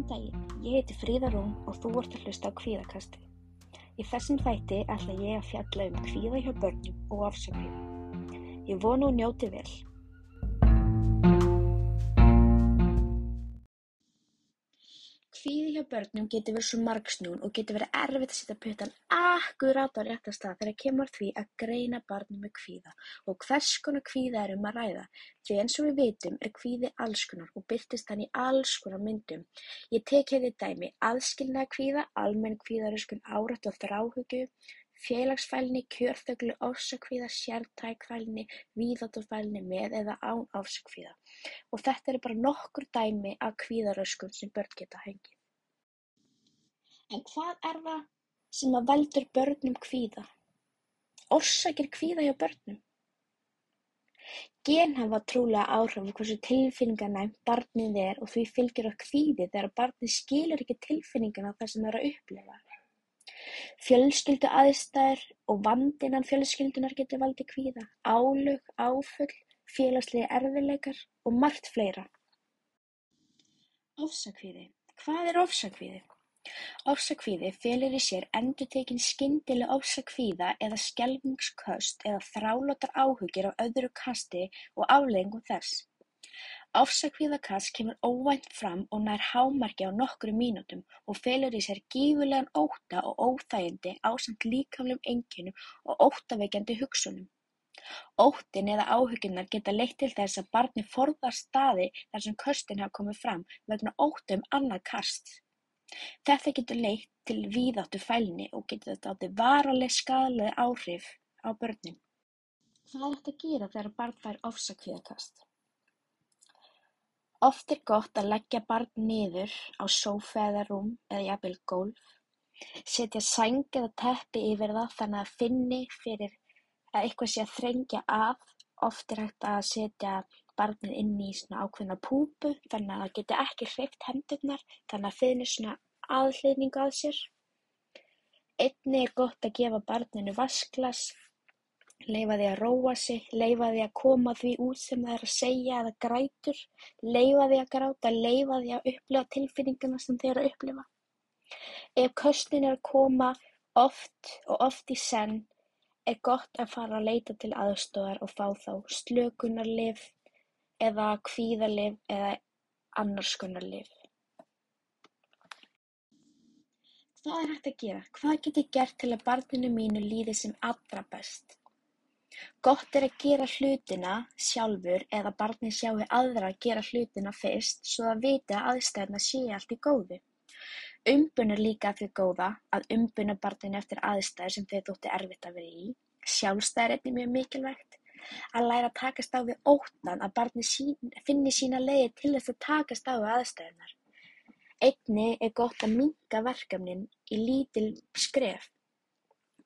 Góðan daginn, ég heiti Fríða Rún og þú ert að hlusta á Kvíðakastið. Í þessum þætti ætla ég að fjalla um kvíða hjá börnum og ofsakvíða. Ég vona og njóti vel. Kvíði hjá börnum getur verið svo margsnún og getur verið erfitt að setja puttan akkurát á rétta stað þegar kemur því að greina barnið með kvíða og hvers konar kvíða er um að ræða. Því eins og við vitum er kvíði alls konar og byrtist hann í alls konar myndum. Ég tek hefði dæmi aðskilnaða kvíða, almenn kvíðaröskun, árætt og þráhugju, félagsfælni, kjörþöglu, ofsakvíða, sértækfælni, víðáttufælni með eða án ofsakvíða. Og þetta eru bara nokkur dæmi af kvíðaröskun sem börn geta hengið. En hvað er það sem að veldur börnum kvíða? Orsakir kvíða hjá börnum? Gen hafa trúlega áhrif á hversu tilfinninganæmt barnið er og því fylgir að kvíði þegar barnið skilur ekki tilfinninguna þar sem það er að upplifa. Fjölskylduaðstæður og vandi innan fjölskyldunnar getur valdið kvíða, álög, áföll, félagslegir erfiðleikar og margt fleira. Ofsakvíði. Hvað er ofsakvíði? Ofsakvíði felur í sér endurtekin skyndileg ofsakvíða eða skelfingsköst eða þrálátar áhyggjur af öðru kasti og afleiðingum þess. Ofsakvíðakast kemur óvænt fram og nær hámarki á nokkrum mínútum og felur í sér gífurlegan ótta og óþægindi ásamt líkamlegum einkennum og óttavekjandi hugsunum. Óttinn eða áhyggjurnar geta leitt til þess að barnið forðast staði þar sem köstin hafa komið fram vegna ótta um annað kast. Þetta getur leitt til víðáttufælni og getur þetta átti varanleg skaðleg áhrif á börnin. Hvað er þetta að gera þegar barn fær ofsakvíðakast? Oft er gott að leggja barn niður á sófa eða rúm eða jafnvel gólf, setja sæng eða teppi yfir það þannig að finni fyrir að eitthvað sé að þrengja að. Oft er hægt að setja barnið inn í svona ákveðna púpu þannig að það geti ekki hreift hendurnar þannig að finni svona aðhlýðningu að sér. Einnig er gott að gefa barninu vasklas Leyfa því að róa sig, leyfa því að koma því út sem það er að segja eða grætur, leyfa því að gráta, leyfa því að upplifa tilfinninguna sem þið eru að upplifa. Ef köstin er að koma oft og oft í senn er gott að fara að leita til aðstofar og fá þá slökunarlif eða kvíðalif eða annarskunarlif. Hvað er hægt að gera? Hvað get ég gert til að barninu mínu líði sem allra best? Gott er að gera hlutina sjálfur eða barnið sjái aðra gera hlutina fyrst svo það viti að aðstæðurnar séu allt í góðu. Umbun er líka af því góða að umbuna barninu eftir aðstæður sem þau þótti erfitt að vera í. Sjálfstæð er einnig mjög mikilvægt. Að læra að takast á við óttan að barnið sín, finni sína leiði til þess að takast á við aðstæðunar. Einnig er gott að minka verkefnin í lítil skref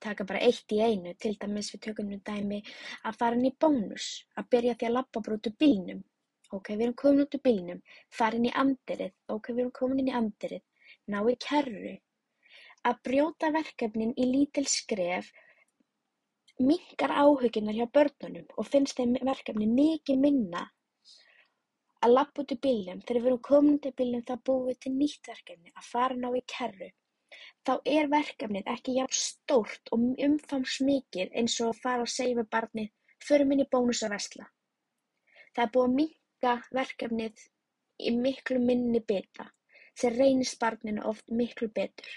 taka bara eitt í einu, til dæmis við tökum nú dæmi að fara inn í bónus, að byrja því að lappa bara út úr bílnum, ok, við erum komin út úr bílnum, fara inn í andirið, ok, við erum komin inn í andirið, ná í kerru, að brjóta verkefnin í lítil skref mingar áhuginar hjá börnunum og finnst þeim verkefni mikið minna að lappa út úr bílnum, þegar við erum komin út úr bílnum búum við til nýtt verkefni, að fara ná í kerru, þá er verkefnið ekki jafn stórt og umfangsmikið eins og að fara að segja við barnið förum inn í Bónus að versla. Það er búið að minnka verkefnið í miklu minni bita sem reynist barninu oft miklu betur.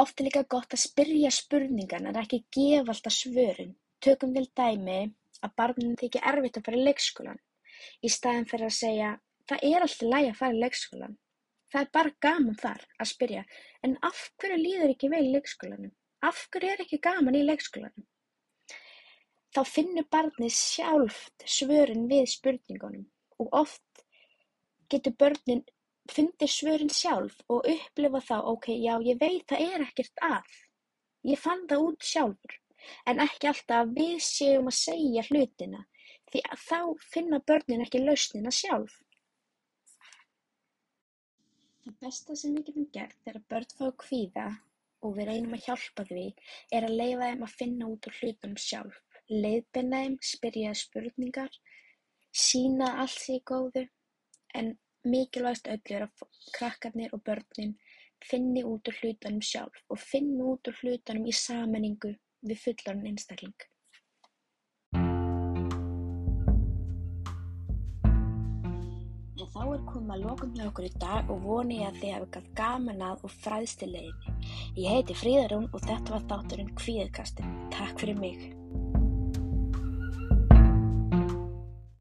Oft er líka gott að spyrja spurningan en ekki gefa alltaf svörin. Tökum til dæmi að barninu þykir erfitt að fara í leikskólan í staðin fyrir að segja það er alltaf læg að fara í leikskólan Það er bara gaman þar að spyrja en af hverju líður ekki vel í leikskólanum? Af hverju er ekki gaman í leikskólanum? Þá finnur barnið sjálft svörin við spurningunum og oft getur börnin fundið svörin sjálf og upplifa þá, ok, já, ég veit það er ekkert að. Ég fann það út sjálfur, en ekki alltaf að við séum að segja hlutina, því að þá finna börnin ekki lausnina sjálf. Það besta sem við getum gert þegar börn fá kvíða og við reynum að hjálpa því er að leyfa þeim að finna út úr hlutunum sjálf, leiðbeina þeim, spyrja spurningar, sína allt því góðu en Mikilvægast af öllu er að krakkarnir og börnin finni út úr hlutunum sjálf og finni út úr hlutunum í sameiningu við fullorðinn einstakling. Þá er komið að lokum hjá okkur í dag og voni ég að þið hafi gætt gaman að og fræðstileginni. Ég heiti Fríða Rún og þetta var þátturinn Kvíðkastið. Takk fyrir mig.